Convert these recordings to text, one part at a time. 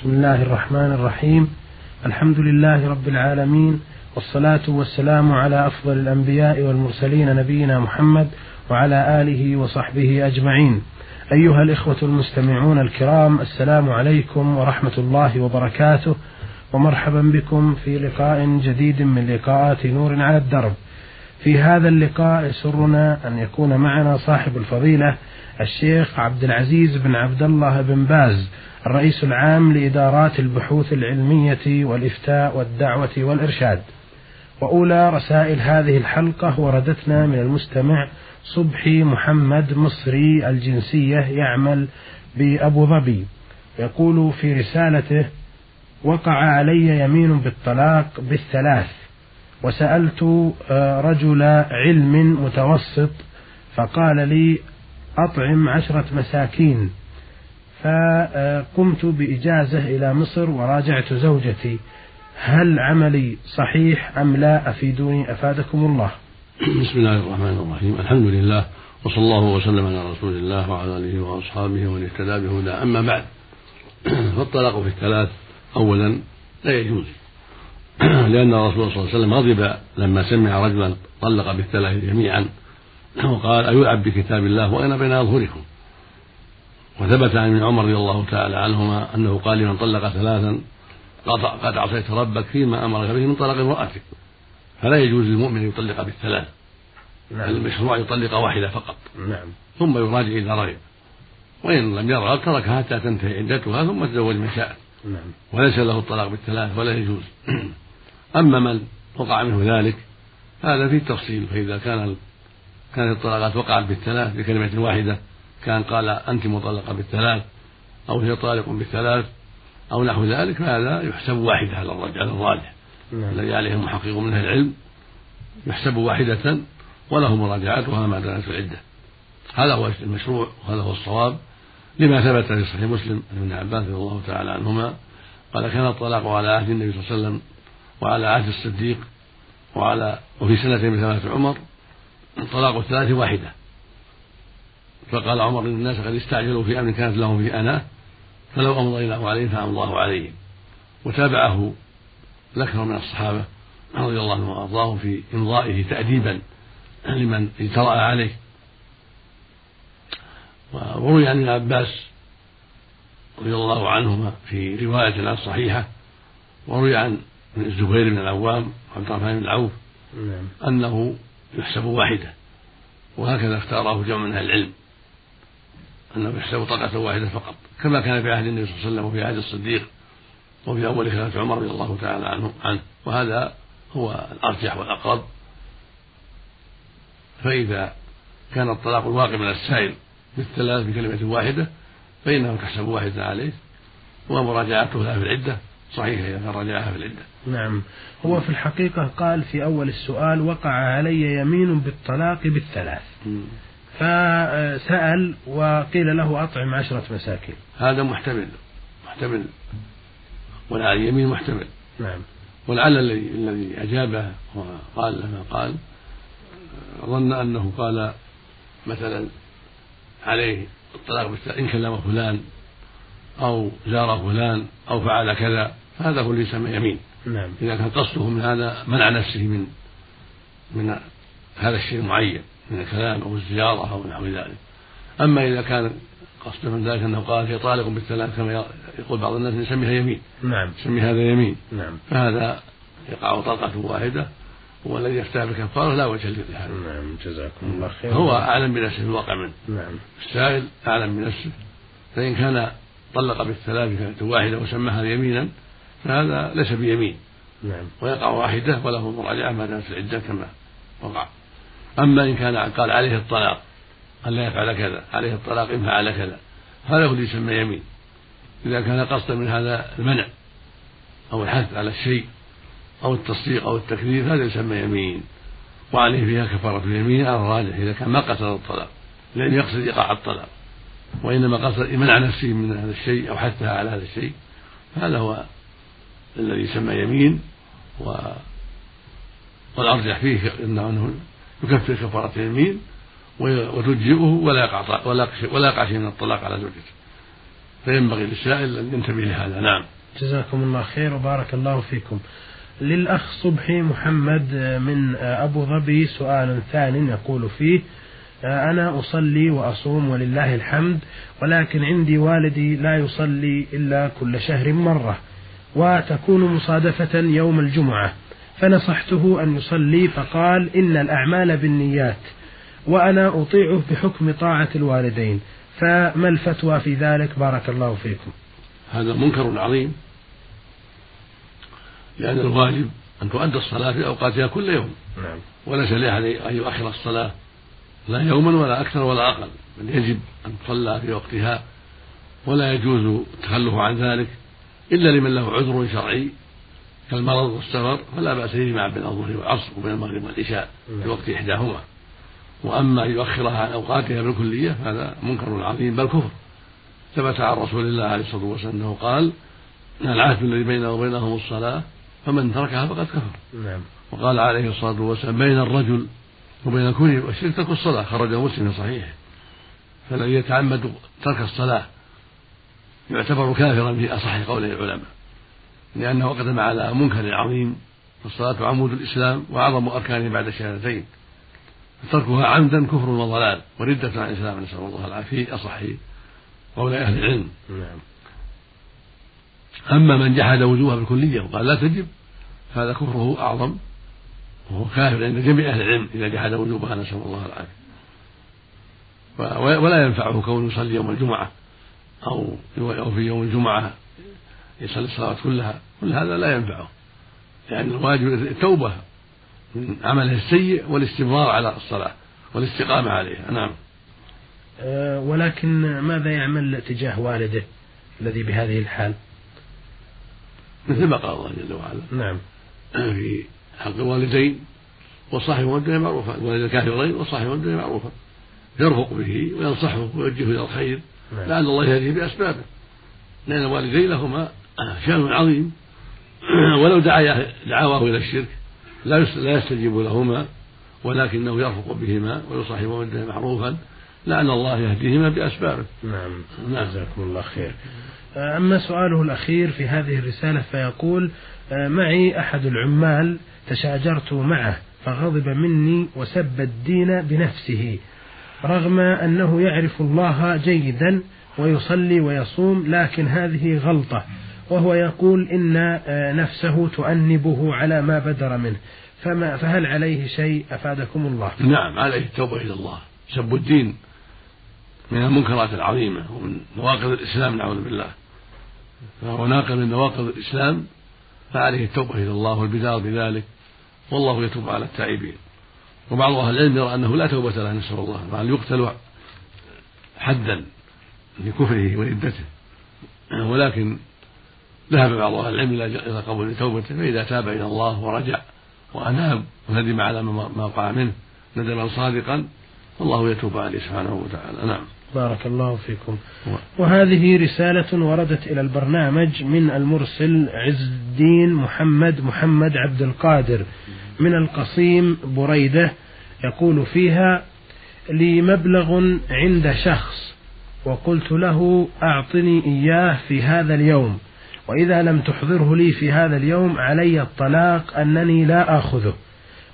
بسم الله الرحمن الرحيم. الحمد لله رب العالمين والصلاة والسلام على أفضل الأنبياء والمرسلين نبينا محمد وعلى آله وصحبه أجمعين. أيها الإخوة المستمعون الكرام السلام عليكم ورحمة الله وبركاته ومرحبا بكم في لقاء جديد من لقاءات نور على الدرب. في هذا اللقاء يسرنا أن يكون معنا صاحب الفضيلة الشيخ عبد العزيز بن عبد الله بن باز الرئيس العام لإدارات البحوث العلمية والإفتاء والدعوة والإرشاد. وأولى رسائل هذه الحلقة وردتنا من المستمع صبحي محمد مصري الجنسية يعمل بأبو ظبي. يقول في رسالته وقع علي يمين بالطلاق بالثلاث وسألت آه، رجل علم متوسط فقال لي أطعم عشرة مساكين فقمت بإجازة إلى مصر وراجعت زوجتي. هل عملي صحيح أم لا؟ أفيدوني أفادكم الله. بسم الله الرحمن الرحيم. الحمد لله وصلى الله وسلم على رسول الله وعلى آله وأصحابه ومن اهتدى بهدى أما بعد فالطلاق في الثلاث أولا لا يجوز. لأن الرسول صلى الله عليه وسلم غضب لما سمع رجلا طلق بالثلاث جميعا. وقال أيلعب بكتاب الله وأنا بين أظهركم؟ وثبت عن ابن عمر رضي الله تعالى عنهما أنه قال لمن طلق ثلاثا قد عصيت ربك فيما أمرك به من طلاق امرأتك. فلا يجوز للمؤمن أن يطلق بالثلاث. نعم. المشروع يطلق واحدة فقط. نعم. ثم يراجع إذا رغب وإن لم يرغب تركها حتى تنتهي عدتها ثم تزوج من شاء نعم. وليس له الطلاق بالثلاث ولا يجوز. أما من وقع منه ذلك هذا فيه تفصيل. فإذا كان كانت الطلاقات وقعت بالثلاث بكلمة واحدة كان قال أنت مطلقة بالثلاث أو هي طالق بالثلاث أو نحو ذلك فهذا يحسب واحدة على الراجح. نعم. الذي عليه المحقق من أهل العلم يحسب واحدة وله مراجعتها ما دامت العدة. هذا هو المشروع وهذا هو الصواب لما ثبت في صحيح مسلم عن ابن عباس رضي الله تعالى عنهما قال كان الطلاق على عهد النبي صلى الله عليه وسلم وعلى عهد الصديق وعلى وفي سنة من سنوات عمر طلاق الثلاث واحدة. فقال عمر إن الناس قد استعجلوا في أمر كانت لهم في أنا فلو أمضيناه عليهم فأمضى الله عليهم وتابعه الأكثر من الصحابة رضي الله عنهم وأرضاهم في إمضائه تأديبا لمن اجترأ عليه. وروي عن ابن عباس رضي الله عنهما في رواية عن صحيحة وروي عن الزبير بن العوام وعبد الرحمن بن عوف نعم. أنه يحسب واحدة وهكذا اختاره جمع من أهل العلم. أنه يحسب طلقة واحدة فقط كما كان في عهد النبي صلى الله عليه وسلم وفي عهد الصديق وفي أول خلافة عمر رضي الله تعالى عنه عنه. وهذا هو الأرجح والأقرب. فإذا كان الطلاق الواقع من السائل بالثلاث بكلمة واحدة فإنه تحسب واحدة عليه ومراجعته لها في العدة. صحيح إذا كان راجعها في العدة. نعم. هو في الحقيقة قال في أول السؤال وقع علي يمين بالطلاق بالثلاث. فسأل وقيل له أطعم عشرة مساكين. هذا محتمل محتمل. ولعل اليمين محتمل. نعم. ولعل الذي الذي أجابه وقال لما قال ظن أنه قال مثلا عليه الطلاق إن كلم فلان أو زار فلان أو فعل كذا هذا هو اللي يسمى يمين. نعم. إذا كان قصده من هذا منع نفسه من من هذا الشيء المعين. من الكلام أو الزيارة أو نحو ذلك. أما إذا كان قصده من ذلك أنه قال هي طالق بالثلاث كما يقول بعض الناس يسميها يمين. نعم. يسمي هذا يمين. نعم. فهذا يقع طلقة واحدة. والذي يفتح بالكفارة لا وجه لهذا. نعم. جزاكم الله خيرا. هو أعلم بنفسه في الواقع منه. نعم. السائل أعلم بنفسه. فإن كان طلق بالثلاث واحدة وسماها يمينا فهذا ليس بيمين. نعم. ويقع واحدة وله مراجعة ما دامت العدة كما وقع. أما إن كان قال عليه الطلاق أن لا يفعل كذا عليه الطلاق إن فعل كذا هذا اللي يسمى يمين. إذا كان قصدا من هذا المنع أو الحث على الشيء أو التصديق أو التكذيب هذا يسمى يمين. وعليه فيها كفارة اليمين على الراجح إذا كان ما قصد الطلاق لم يقصد إيقاع الطلاق وإنما قصد منع نفسه من هذا الشيء أو حثها على هذا الشيء هذا هو الذي يسمى يمين و والأرجح فيه أنه يكفر كفارة اليمين وتجزئه ولا يقع ولا ولا يقع شيء من الطلاق على زوجته فينبغي للسائل أن ينتبه لهذا. نعم. جزاكم الله خير وبارك الله فيكم. للأخ صبحي محمد من أبو ظبي. سؤال ثان يقول فيه أنا أصلي وأصوم ولله الحمد ولكن عندي والدي لا يصلي إلا كل شهر مرة وتكون مصادفة يوم الجمعة. فنصحته أن يصلي فقال إن الأعمال بالنيات وأنا أطيعه بحكم طاعة الوالدين. فما الفتوى في ذلك؟ بارك الله فيكم. هذا منكر عظيم. لأن الواجب أن تؤدى الصلاة في أوقاتها كل يوم. نعم. وليس لأحد أن يؤخر الصلاة لا يوما ولا أكثر ولا أقل. بل يجب أن تصلى في وقتها. ولا يجوز التخلف عن ذلك إلا لمن له عذر شرعي. كالمرض والسفر فلا بأس يجمع بين الظهر والعصر وبين المغرب والعشاء في. وقت إحداهما. وأما أن يؤخرها عن أوقاتها بالكلية فهذا منكر عظيم بل كفر. ثبت عن رسول الله عليه الصلاة والسلام أنه قال العهد الذي بيننا وبينهم الصلاة فمن تركها فقد كفر. نعم. وقال عليه الصلاة والسلام بين الرجل وبين الكفر والشرك ترك الصلاة. خرجه مسلم في صحيحه. فالذي يتعمد ترك الصلاة. يعتبر كافرا في أصح قول العلماء. لأنه قدم على منكر عظيم فالصلاة عمود الإسلام وأعظم أركانه بعد الشهادتين تركها عمدا كفر وضلال وردة عن الإسلام نسأل الله العافية. أصح قول أهل العلم. نعم. أما من جحد وجوبها بالكلية وقال لا تجب هذا كفره أعظم وهو كافر عند جميع أهل العلم إذا جحد وجوبها نسأل الله العافية. ولا ينفعه كونه يصلي يوم الجمعة أو أو في يوم الجمعة يصلي الصلوات كلها كل هذا لا ينفعه لأن يعني الواجب التوبة من عمله السيء والاستمرار على الصلاة والاستقامة عليها. نعم. أه ولكن ماذا يعمل تجاه والده الذي بهذه الحال؟ مثل ما قال الله جل وعلا. نعم. في حق الوالدين وصاحب والدين معروفا الوالد الكافرين وصاحب والدين معروفا يرفق به وينصحه ويوجهه إلى الخير. نعم. لعل الله يهديه بأسبابه. لأن الوالدين لهما شأن عظيم. ولو دعا دعواه إلى الشرك لا لا يستجيب لهما ولكنه يرفق بهما ويصاحب والديه معروفا لعل الله يهديهما بأسبابه. نعم. نعم. جزاكم الله خير. أما سؤاله الأخير في هذه الرسالة فيقول آه، معي أحد العمال تشاجرت معه فغضب مني وسب الدين بنفسه رغم أنه يعرف الله جيدا ويصلي ويصوم لكن هذه غلطة. وهو يقول إن آه، نفسه تؤنبه على ما بدر منه. فما فهل عليه شيء أفادكم الله؟ نعم عليه التوبة إلى الله. سب الدين من المنكرات العظيمة ومن نواقض الإسلام نعوذ بالله. فهو ناقل من نواقض الإسلام فعليه التوبة إلى الله والبدار بذلك. والله يتوب على التائبين. وبعض أهل العلم يرى أنه لا توبة له نسأل الله. بل يقتل حدا لكفره وردته ولكن ذهب بعض أهل العلم إلى قبول توبته فإذا تاب إلى الله ورجع وأناب وندم على ما وقع منه ندما صادقا فالله يتوب عليه سبحانه وتعالى. نعم. بارك الله فيكم. وهذه رسالة وردت إلى البرنامج من المرسل عز الدين محمد محمد عبد القادر من القصيم بريدة يقول فيها لي مبلغ عند شخص وقلت له أعطني إياه في هذا اليوم. وإذا لم تحضره لي في هذا اليوم علي الطلاق أنني لا آخذه.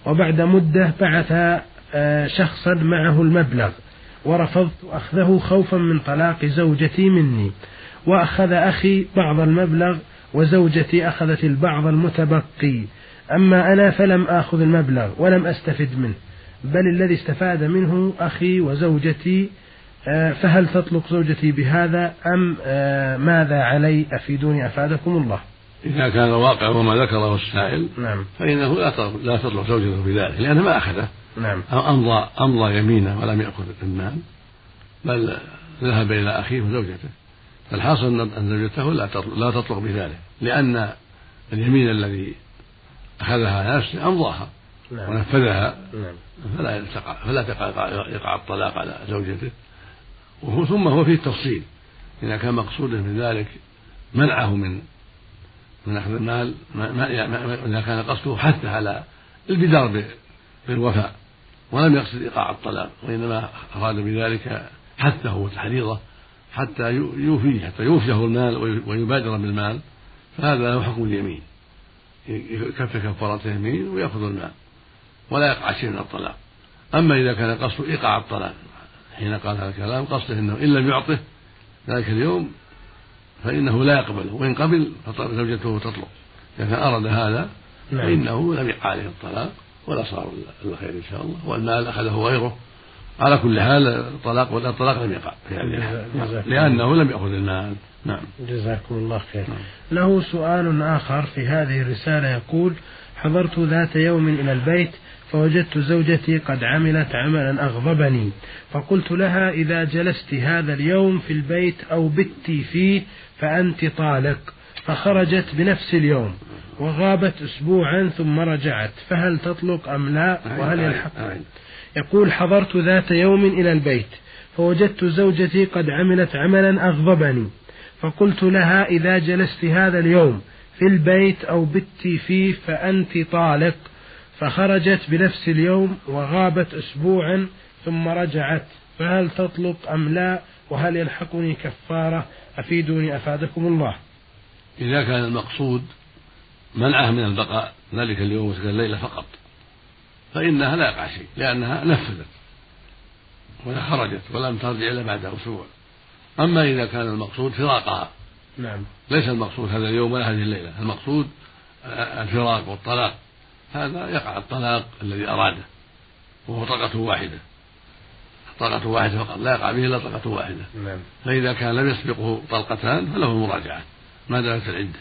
وبعد مدة بعث آه، شخصا معه المبلغ ورفضت أخذه خوفا من طلاق زوجتي مني. وأخذ أخي بعض المبلغ وزوجتي أخذت البعض المتبقي. أما أنا فلم آخذ المبلغ ولم أستفد منه. بل الذي استفاد منه أخي وزوجتي فهل تطلق زوجتي بهذا أم آه، ماذا علي؟ أفيدوني أفادكم الله. إذا كان الواقع وما ذكره السائل نعم. فإنه لا لا تطلق زوجته بذلك لأنه ما أخذه. نعم. أو أمضى أمضى يمينه ولم يأخذ المال بل ذهب إلى أخيه وزوجته. فالحاصل أن زوجته لا لا تطلق بذلك لأن اليمين الذي أخذها نفسه أمضاها نعم. ونفذها. نعم. فلا تقع فلا تقع يقع الطلاق على زوجته. ثم هو فيه تفصيل. إذا كان مقصوده من ذلك منعه من من أخذ المال ما إذا كان قصده حثه على البدار بالوفاء ولم يقصد إيقاع الطلاق وإنما أراد بذلك حثه وتحريضه حتى يوفيه حتى يوفيه المال ويبادر بالمال فهذا له حكم اليمين. يكفر كفارة اليمين ويأخذ المال ولا يقع شيء من الطلاق. أما إذا كان قصده إيقاع الطلاق حين قال هذا الكلام قصده أنه إن لم يعطه ذلك اليوم فإنه لا يقبل وإن قبل فزوجته تطلق. إذا أراد هذا نعم. فإنه لم يقع عليه الطلاق ولا صار إلا خير إن شاء الله والمال أخذه غيره. على كل حال الطلاق ولا الطلاق لم يقع. هذه لأنه لم يأخذ المال. نعم. جزاكم الله خير. نعم. له سؤال آخر في هذه الرسالة يقول حضرت ذات يوم إلى البيت فوجدت زوجتي قد عملت عملا أغضبني فقلت لها إذا جلست هذا اليوم في البيت أو بت فيه فأنت طالق فخرجت بنفس اليوم وغابت أسبوعا ثم رجعت فهل تطلق أم لا؟ وهل يلحق؟ يقول حضرت ذات يوم إلى البيت فوجدت زوجتي قد عملت عملا أغضبني فقلت لها إذا جلست هذا اليوم في البيت أو بت فيه فأنت طالق فخرجت بنفس اليوم وغابت أسبوعا ثم رجعت. فهل تطلق أم لا؟ وهل يلحقني كفارة؟ أفيدوني أفادكم الله. إذا كان المقصود منعها من البقاء ذلك اليوم وتلك الليلة فقط فإنها لا يقع شيء لأنها نفذت ولا خرجت ولم ترجع إلا بعد أسبوع. أما إذا كان المقصود فراقها. نعم. ليس المقصود هذا اليوم ولا هذه الليلة المقصود الفراق والطلاق. هذا يقع الطلاق الذي أراده وهو طلقة واحدة طلقة واحدة فقط لا يقع به إلا طلقة واحدة نعم. فإذا كان لم يسبقه طلقتان فله المراجعة ما دامت العدة.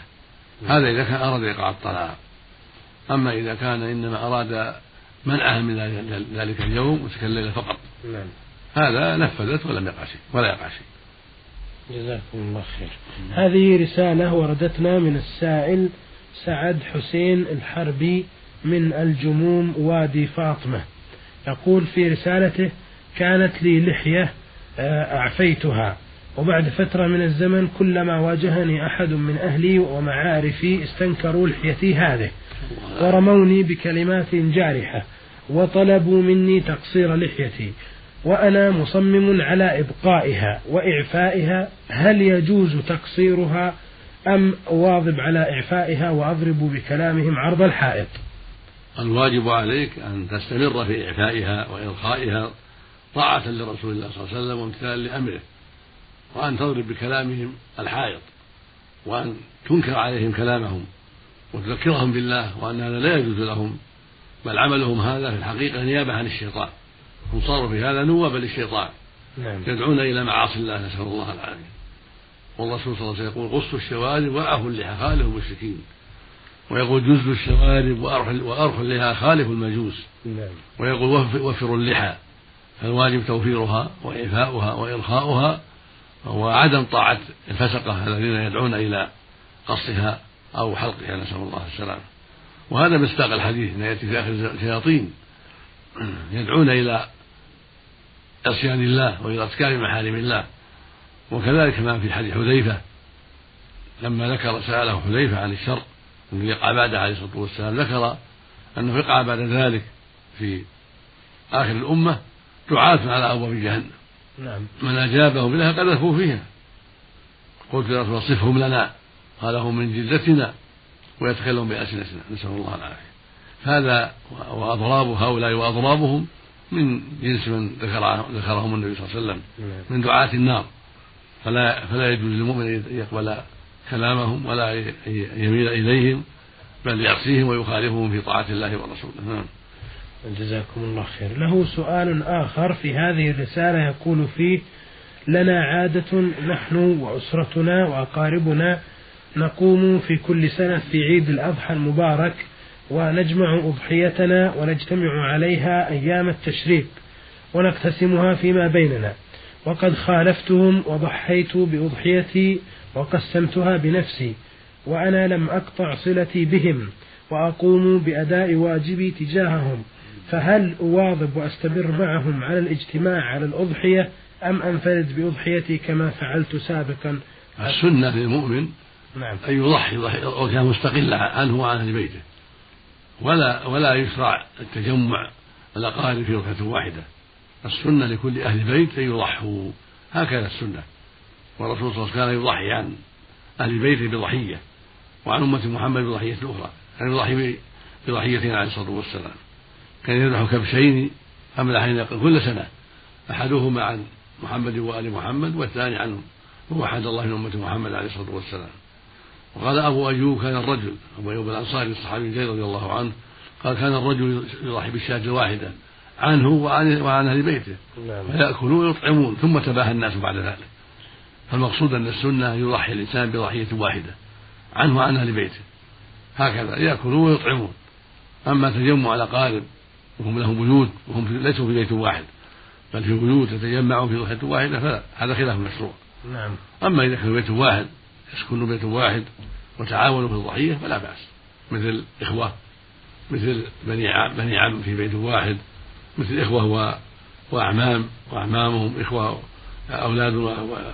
هذا إذا كان أراد إيقاع الطلاق أما إذا كان إنما أراد منعها من ذلك اليوم وتلك الليلة فقط نعم. هذا نفذت ولم يقع شيء ولا يقع شيء جزاكم الله خير هذه رسالة وردتنا من السائل سعد حسين الحربي من الجموم وادي فاطمة. يقول في رسالته كانت لي لحية آه، أعفيتها. وبعد فترة من الزمن كلما واجهني أحد من أهلي ومعارفي استنكروا لحيتي هذه. ورموني بكلمات جارحة. وطلبوا مني تقصير لحيتي. وأنا مصمم على إبقائها وإعفائها. هل يجوز تقصيرها؟ أم أواظب على إعفائها وأضرب بكلامهم عرض الحائط؟ الواجب عليك أن تستمر في إعفائها وإرخائها طاعة لرسول الله صلى الله عليه وسلم وامتثالا لأمره وأن تضرب بكلامهم الحائط وأن تنكر عليهم كلامهم وتذكرهم بالله وأن هذا لا يجوز لهم بل عملهم هذا في الحقيقة نيابة عن الشيطان هم صاروا في هذا نوابا للشيطان نعم. يدعون إلى معاصي الله نسأل الله العافية والرسول صلى الله عليه وسلم يقول غصوا الشوارب وأعفوا اللحى خالف المشركين ويقول جز الشوارب وأرخ اللحى خالف المجوس. نعم. ويقول وفروا اللحى. فالواجب توفيرها وإعفاؤها وإرخاؤها وعدم طاعة الفسقة الذين يدعون إلى قصها أو حلقها نسأل الله السلامة. وهذا مصداق الحديث أن يأتي في آخر الشياطين. يدعون إلى عصيان الله وإلى ارتكاب محارم الله. وكذلك ما في حديث حذيفة لما ذكر سأله حذيفة عن الشر أنه يقع بعد عليه الصلاة والسلام ذكر أنه يقع بعد ذلك في آخر الأمة دعاة على أبواب جهنم. نعم. من أجابهم بها قذفوا فيها. قلت يا رسول صفهم لنا. قال هم من جلدتنا ويدخلهم بألسنتنا. نسأل الله العافية. هذا وأضراب هؤلاء وأضرابهم من جنس من ذكرهم النبي صلى الله عليه وسلم نعم. من دعاة النار. فلا فلا يجوز للمؤمن أن يقبل كلامهم ولا يميل إليهم بل يعصيهم ويخالفهم في طاعة الله ورسوله. نعم. جزاكم الله خير. له سؤال آخر في هذه الرسالة يقول فيه لنا عادة نحن وأسرتنا وأقاربنا نقوم في كل سنة في عيد الأضحى المبارك ونجمع أضحيتنا ونجتمع عليها أيام التشريق ونقتسمها فيما بيننا. وقد خالفتهم وضحيت بأضحيتي وقسمتها بنفسي وأنا لم أقطع صلتي بهم وأقوم بأداء واجبي تجاههم فهل أواظب وأستمر معهم على الاجتماع على الأضحية أم أنفرد بأضحيتي كما فعلت سابقا السنة للمؤمن نعم. أن يضحي وكان مستقلا عنه وعن أهل بيته ولا ولا يشرع التجمع الأقارب في ركعة واحدة السنة لكل أهل بيت أن يضحوا هكذا السنة. والرسول صلى الله عليه وسلم كان يضحي عن أهل بيته بضحية وعن أمة محمد بضحية أخرى. كان يضحي بضحيتين عليه الصلاة والسلام. كان يذبح كبشين حمل حين كل سنة. أحدهما عن محمد وآل محمد والثاني عنه ووحد الله من أمة محمد عليه الصلاة والسلام. وقال أبو أيوب كان الرجل. أبو أيوب الأنصاري الصحابي الجليل رضي الله عنه قال كان الرجل يضحي بالشاة الواحدة. عنه وعن وعن أهل بيته. نعم. فيأكلون ويطعمون ثم تباهى الناس بعد ذلك. فالمقصود أن السنة يضحي الإنسان بضحية واحدة عنه وعن أهل بيته. هكذا يأكلون ويطعمون. أما تجمع الأقارب وهم لهم بيوت وهم ليسوا في بيت واحد بل في بيوت يتجمعون في ضحية واحدة فهذا خلاف مشروع. نعم. أما إذا كان بيت واحد يسكن بيت واحد وتعاونوا في الضحية فلا بأس. مثل إخوة مثل بني عم, بني عم في بيت واحد مثل إخوة وأعمام وأعمامهم إخوة أولاد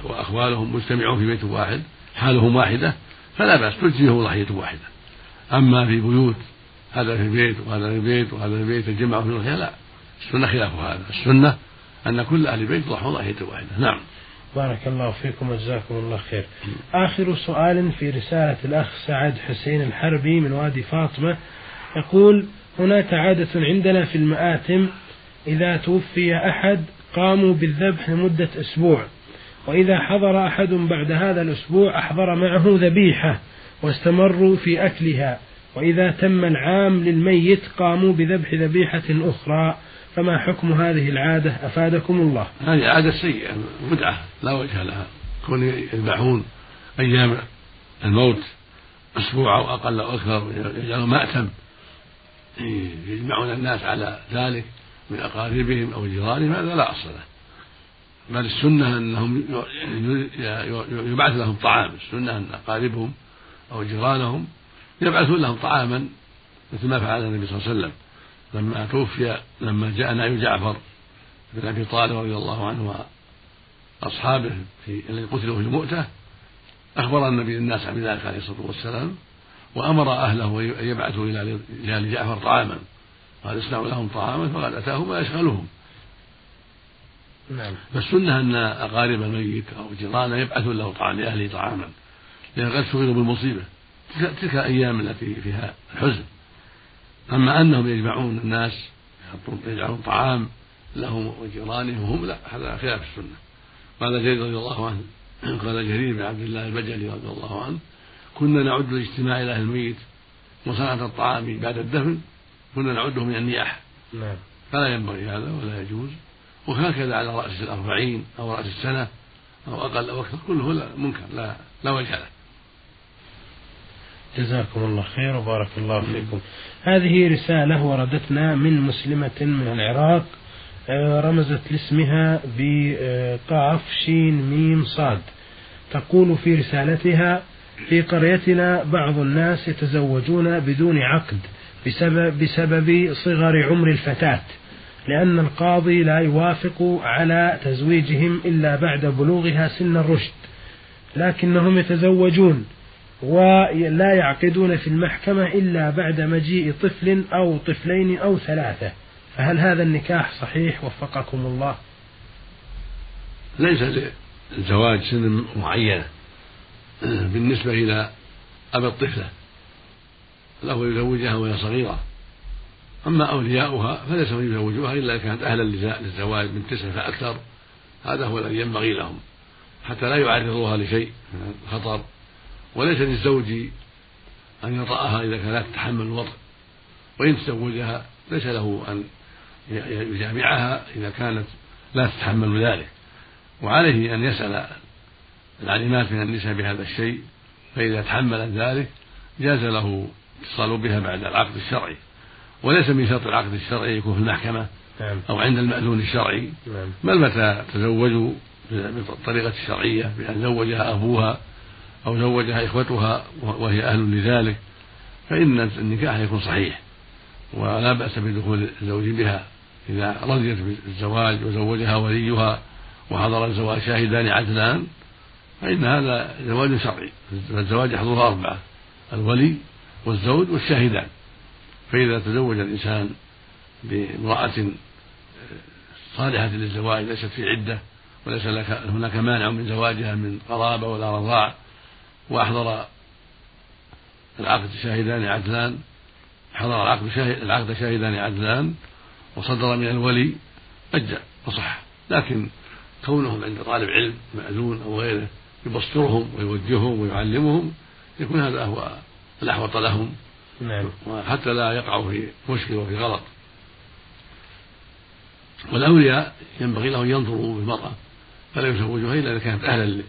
وأخوالهم مجتمعون في بيت واحد حالهم واحدة فلا بأس تجزيه ضحية واحدة. أما في بيوت هذا في بيت وهذا في بيت وهذا في بيت تجمعوا في ضحية لا. السنة خلاف هذا. السنة أن كل أهل البيت يضحوا ضحية واحدة. نعم. بارك الله فيكم وجزاكم الله خير. آخر سؤال في رسالة الأخ سعد حسين الحربي من وادي فاطمة. يقول هناك عادة عندنا في المآتم إذا توفي أحد قاموا بالذبح لمدة أسبوع. وإذا حضر أحد بعد هذا الأسبوع أحضر معه ذبيحة واستمروا في أكلها. وإذا تم العام للميت قاموا بذبح ذبيحة أخرى. فما حكم هذه العادة؟ أفادكم الله. هذه عادة سيئة بدعة لا وجه لها. كون يذبحون أيام الموت أسبوع أو أقل أو أكثر يجعلون مأتم. يجمعون الناس على ذلك. من أقاربهم أو جيرانهم هذا لا أصل له. بل السنة أنهم يبعث لهم طعام. السنة أن أقاربهم أو جيرانهم يبعثون لهم طعاما مثل ما فعل النبي صلى الله عليه وسلم. لما توفي لما جاء نعي جعفر بن أبي طالب رضي الله عنه وأصحابه في الذي قتلوا في المؤته أخبر النبي الناس بذلك عليه الصلاة والسلام وأمر أهله أن يبعثوا رجال جعفر طعاما. قال اصنعوا لهم طعاما فقد أتاهم ما يشغلهم. نعم. فالسنة أن اقارب الميت أو جيرانه يبعثون له طعام لأهله طعاما لأن قد شغلوا بالمصيبة. تلك الأيام التي فيها الحزن. أما أنهم يجمعون الناس يجعلون طعام لهم وجيرانهم هم لا هذا خلاف السنة. قال جرير رضي الله عنه قال جرير بن عبد الله البجلي رضي الله عنه كنا نعد الاجتماع إلى الميت وصنعة الطعام بعد الدفن كنا نعده من النياحة نعم. فلا ينبغي هذا ولا يجوز. وهكذا على رأس الأربعين أو رأس السنة أو أقل أو أكثر كله لا منكر لا لا وجه له. جزاكم الله خير وبارك الله فيكم. هذه رسالة وردتنا من مسلمة من العراق آه، رمزت لاسمها بقاف شين ميم صاد. تقول في رسالتها في قريتنا بعض الناس يتزوجون بدون عقد بسبب, بسبب صغر عمر الفتاة لأن القاضي لا يوافق على تزويجهم إلا بعد بلوغها سن الرشد لكنهم يتزوجون ولا يعقدون في المحكمة إلا بعد مجيء طفل أو طفلين أو ثلاثة. فهل هذا النكاح صحيح؟ وفقكم الله. ليس للزواج سن معينة بالنسبة إلى أبي الطفلة. له يزوجها وهي صغيرة. أما أولياؤها فليس من يزوجوها إلا إذا كانت أهلا للزواج من تسع فأكثر هذا هو الذي ينبغي لهم. حتى لا يعرضوها لشيء من الخطر وليس للزوج أن يطأها إذا كانت تتحمل الوطء وإن تزوجها ليس له أن يجامعها إذا كانت لا تتحمل ذلك. وعليه أن يسأل العليمات من النساء بهذا الشيء فإذا تحملت ذلك جاز له اتصال بها بعد العقد الشرعي. وليس من شرط العقد الشرعي يكون في المحكمة نعم. أو عند المأذون الشرعي. نعم. بل متى تزوجوا بالطريقة الشرعية بأن زوجها أبوها أو زوجها إخوتها وهي أهل لذلك فإن النكاح يكون صحيح. ولا بأس بدخول الزوج بها. إذا رضيت بالزواج وزوجها وليها وحضر الزواج شاهدان عدلان فإن هذا زواج شرعي. فالزواج يحضرها أربعة الولي والزوج والشاهدان. فإذا تزوج الإنسان بامرأة صالحة للزواج ليست في عدة وليس هناك مانع من زواجها من قرابة ولا رضاع وأحضر العقد شاهدان عدلان حضر العقد شاهد العقد شاهدان عدلان وصدر من الولي أجزأ وصح لكن كونهم عند طالب علم مأذون أو غيره يبصرهم ويوجههم ويعلمهم يكون هذا هو الأحوط لهم نعم. وحتى لا يقعوا في مشكلة وفي غلط. والأولياء ينبغي لهم ينظروا بالمرأة فلا يزوجها إلا إذا كانت أهلا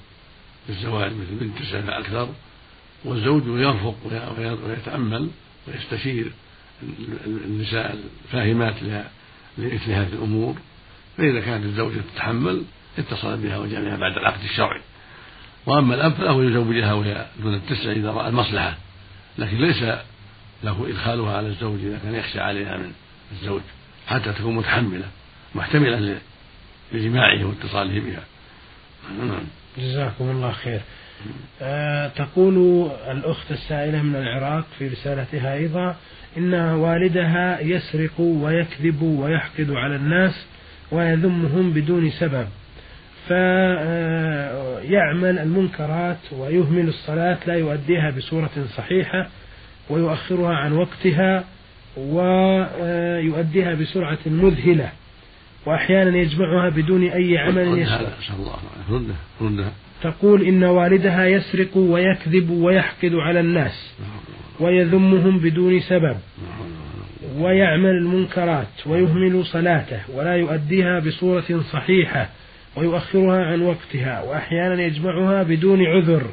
للزواج مثل بنت تسع فأكثر والزوج يرفق ويتأمل ويستشير النساء الفاهمات لمثل هذه الأمور. فإذا كانت الزوجة تتحمل اتصل بها وجاء بعد العقد الشرعي. وأما الأب فله يزوجها وهي دون التسع إذا رأى المصلحة. لكن ليس له إدخالها على الزوج إذا كان يخشى عليها من الزوج حتى تكون متحملة محتملة لجماعه واتصاله بها. نعم. جزاكم الله خير. أه تقول الأخت السائلة من العراق في رسالتها أيضا إن والدها يسرق ويكذب ويحقد على الناس ويذمهم بدون سبب. فيعمل المنكرات ويهمل الصلاة لا يؤديها بصورة صحيحة ويؤخرها عن وقتها ويؤديها بسرعة مذهلة. وأحيانا يجمعها بدون أي عمل يشرع تقول إن والدها يسرق ويكذب ويحقد على الناس ويذمهم بدون سبب. ويعمل المنكرات ويهمل صلاته ولا يؤديها بصورة صحيحة. ويؤخرها عن وقتها وأحيانا يجمعها بدون عذر.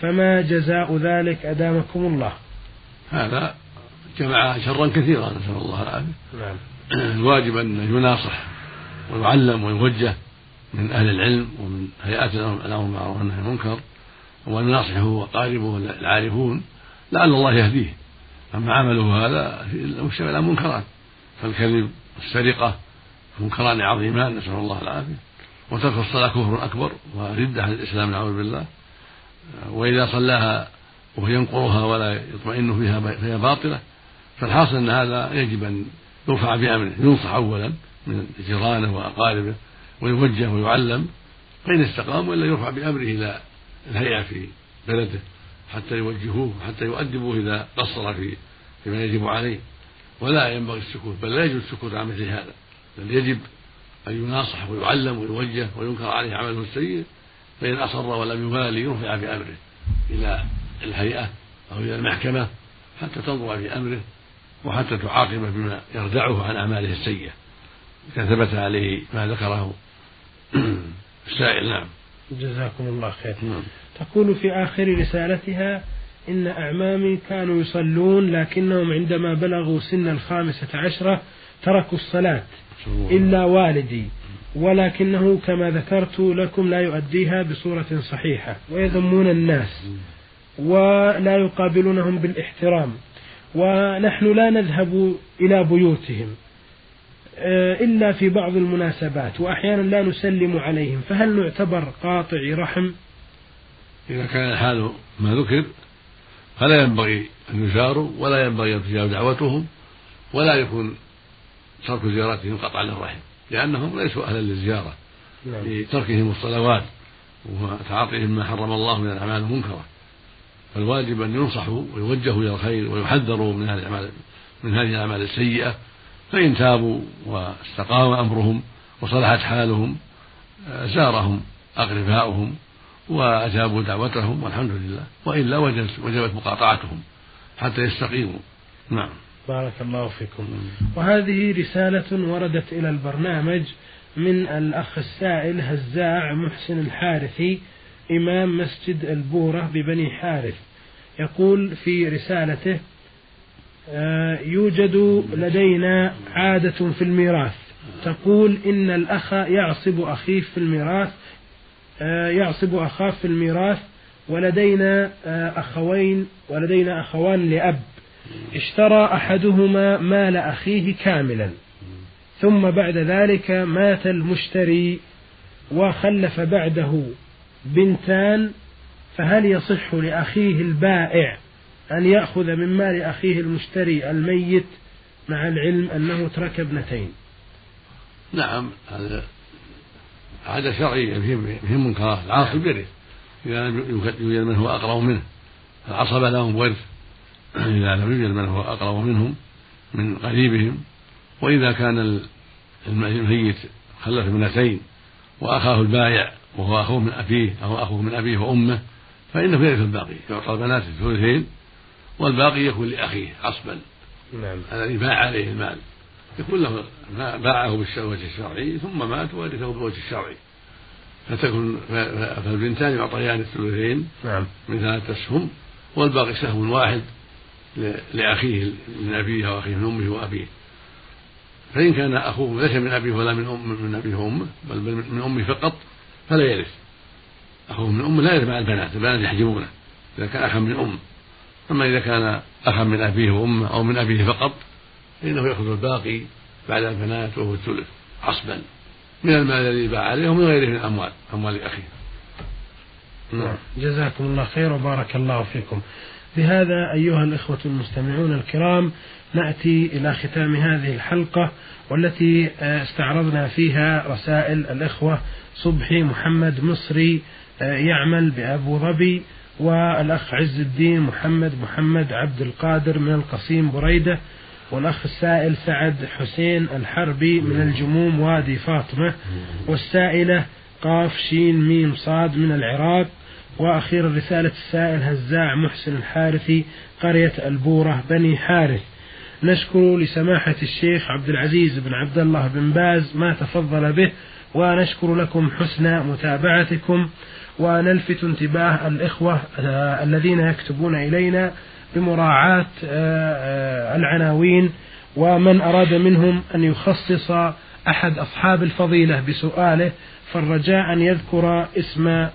فما جزاء ذلك أدامكم الله. هذا جمع شرا كثيرا نسأل الله العافية. نعم. الواجب أن يناصح ويعلم ويوجه من أهل العلم ومن هيئات الأمر بالمعروف والنهي عن المنكر وأن يناصحه وقاربه العارفون لعل الله يهديه. أما عمله هذا مشتمل على منكرات فالكذب والسرقة منكران عظيمان نسأل الله العافية. وترك الصلاة كفر أكبر وردة عن الإسلام نعوذ بالله. وإذا صلاها وهو ينقرها ولا يطمئن فيها فهي باطلة فالحاصل أن هذا يجب أن يرفع بأمره ينصح أولا من جيرانه وأقاربه ويوجه ويعلم فإن استقام وإلا يرفع بأمره إلى الهيئة في بلده حتى يوجهوه حتى يؤدبوه إذا قصر في فيما يجب عليه. ولا ينبغي السكوت بل لا يجوز السكوت عن مثل هذا بل يجب أن يناصح ويعلم ويوجه وينكر عليه عمله السيء فإن أصر ولم يبالي رفع بأمره إلى الهيئة أو إلى المحكمة حتى تنظر في أمره وحتى تعاقبه بما يردعه عن أعماله السيئة. إذا ثبت عليه ما ذكره. السائل نعم. جزاكم الله خير. نعم. تقول في آخر رسالتها إن أعمامي كانوا يصلون لكنهم عندما بلغوا سن الخامسة عشرة تركوا الصلاة إلا والدي ولكنه كما ذكرت لكم لا يؤديها بصورة صحيحة ويذمون الناس ولا يقابلونهم بالإحترام ونحن لا نذهب إلى بيوتهم آه، إلا في بعض المناسبات وأحيانا لا نسلم عليهم فهل نعتبر قاطع رحم؟ إذا كان الحال ما ذكر فلا ينبغي أن يزاروا ولا ينبغي أن تجاب دعوتهم ولا يكون ترك زيارتهم قطعا للرحم لأنهم ليسوا أهلا للزيارة نعم. لتركهم الصلوات وتعاطيهم ما حرم الله من الأعمال المنكرة. فالواجب أن ينصحوا ويوجهوا إلى الخير ويحذروا من هذه الأعمال من هذه الأعمال السيئة. فإن تابوا واستقام أمرهم وصلحت حالهم زارهم أقرباؤهم وأجابوا دعوتهم والحمد لله. وإلا وجبت مقاطعتهم حتى يستقيموا. نعم. بارك الله فيكم. وهذه رسالة وردت إلى البرنامج من الأخ السائل هزاع محسن الحارثي إمام مسجد البورة ببني حارث. يقول في رسالته آه، يوجد لدينا عادة في الميراث. تقول إن الأخ يعصب أخيه في الميراث آه، يعصب أخاه في الميراث ولدينا آه، أخوين ولدينا أخوان لأب. اشترى أحدهما مال أخيه كاملا. ثم بعد ذلك مات المشتري وخلف بعده بنتان فهل يصح لأخيه البائع أن يأخذ من مال أخيه المشتري الميت مع العلم أنه ترك ابنتين؟ نعم هذا عادة شرعية فيهم منكرات. العاصب يرث إذا لم يوجد من هو أقرب منه. العصبة لهم ورث. إذا لم يوجد من هو أقرب منهم من قريبهم. وإذا كان الميت خلف ابنتين وأخاه البايع وهو أخوه من أبيه أو أخوه من أبيه وأمه فإنه يرث الباقي يعطى البنات الثلثين والباقي يكون لأخيه عصبا. نعم. الذي باع عليه المال. يكون له باعه بالوجه الشرعي ثم مات ورثه بالوجه الشرعي. فتكون فالبنتان يعطيان الثلثين نعم. من ثلاثة أسهم والباقي سهم واحد. لأخيه من أبيه أو أخيه من أمه وأبيه. فإن كان أخوه ليس من أبيه ولا من أم من أبيه وأمه بل من أمه فقط فلا يرث. أخوه من أمه لا يرث مع البنات البنات يحجبونه. إذا كان أخا من أم. أما إذا كان أخا من أبيه وأمه أو من أبيه فقط فإنه يأخذ الباقي بعد البنات وهو الثلث عصبا. من المال الذي باع عليه ومن غيره من الأموال أموال أخيه. نعم. جزاكم الله خير وبارك الله فيكم. بهذا أيها الإخوة المستمعون الكرام نأتي إلى ختام هذه الحلقة والتي آه، استعرضنا فيها رسائل الإخوة صبحي محمد مصري آه، يعمل بأبو ظبي والأخ عز الدين محمد محمد عبد القادر من القصيم بريدة والأخ السائل سعد حسين الحربي من الجموم وادي فاطمة والسائلة قاف شين ميم صاد من العراق وأخيرا رسالة السائل هزاع محسن الحارثي قرية البورة بني حارث. نشكر لسماحة الشيخ عبد العزيز بن عبد الله بن باز ما تفضل به ونشكر لكم حسن متابعتكم ونلفت انتباه الإخوة آه، الذين يكتبون إلينا بمراعاة آه، آه، العناوين ومن أراد منهم أن يخصص أحد أصحاب الفضيلة بسؤاله فالرجاء أن يذكر اسم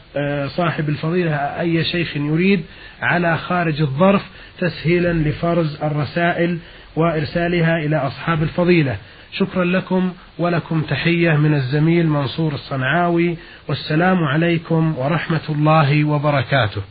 صاحب الفضيلة أي شيخ يريد على خارج الظرف تسهيلا لفرز الرسائل وإرسالها إلى أصحاب الفضيلة. شكرا لكم ولكم تحية من الزميل منصور الصنعاوي والسلام عليكم ورحمة الله وبركاته.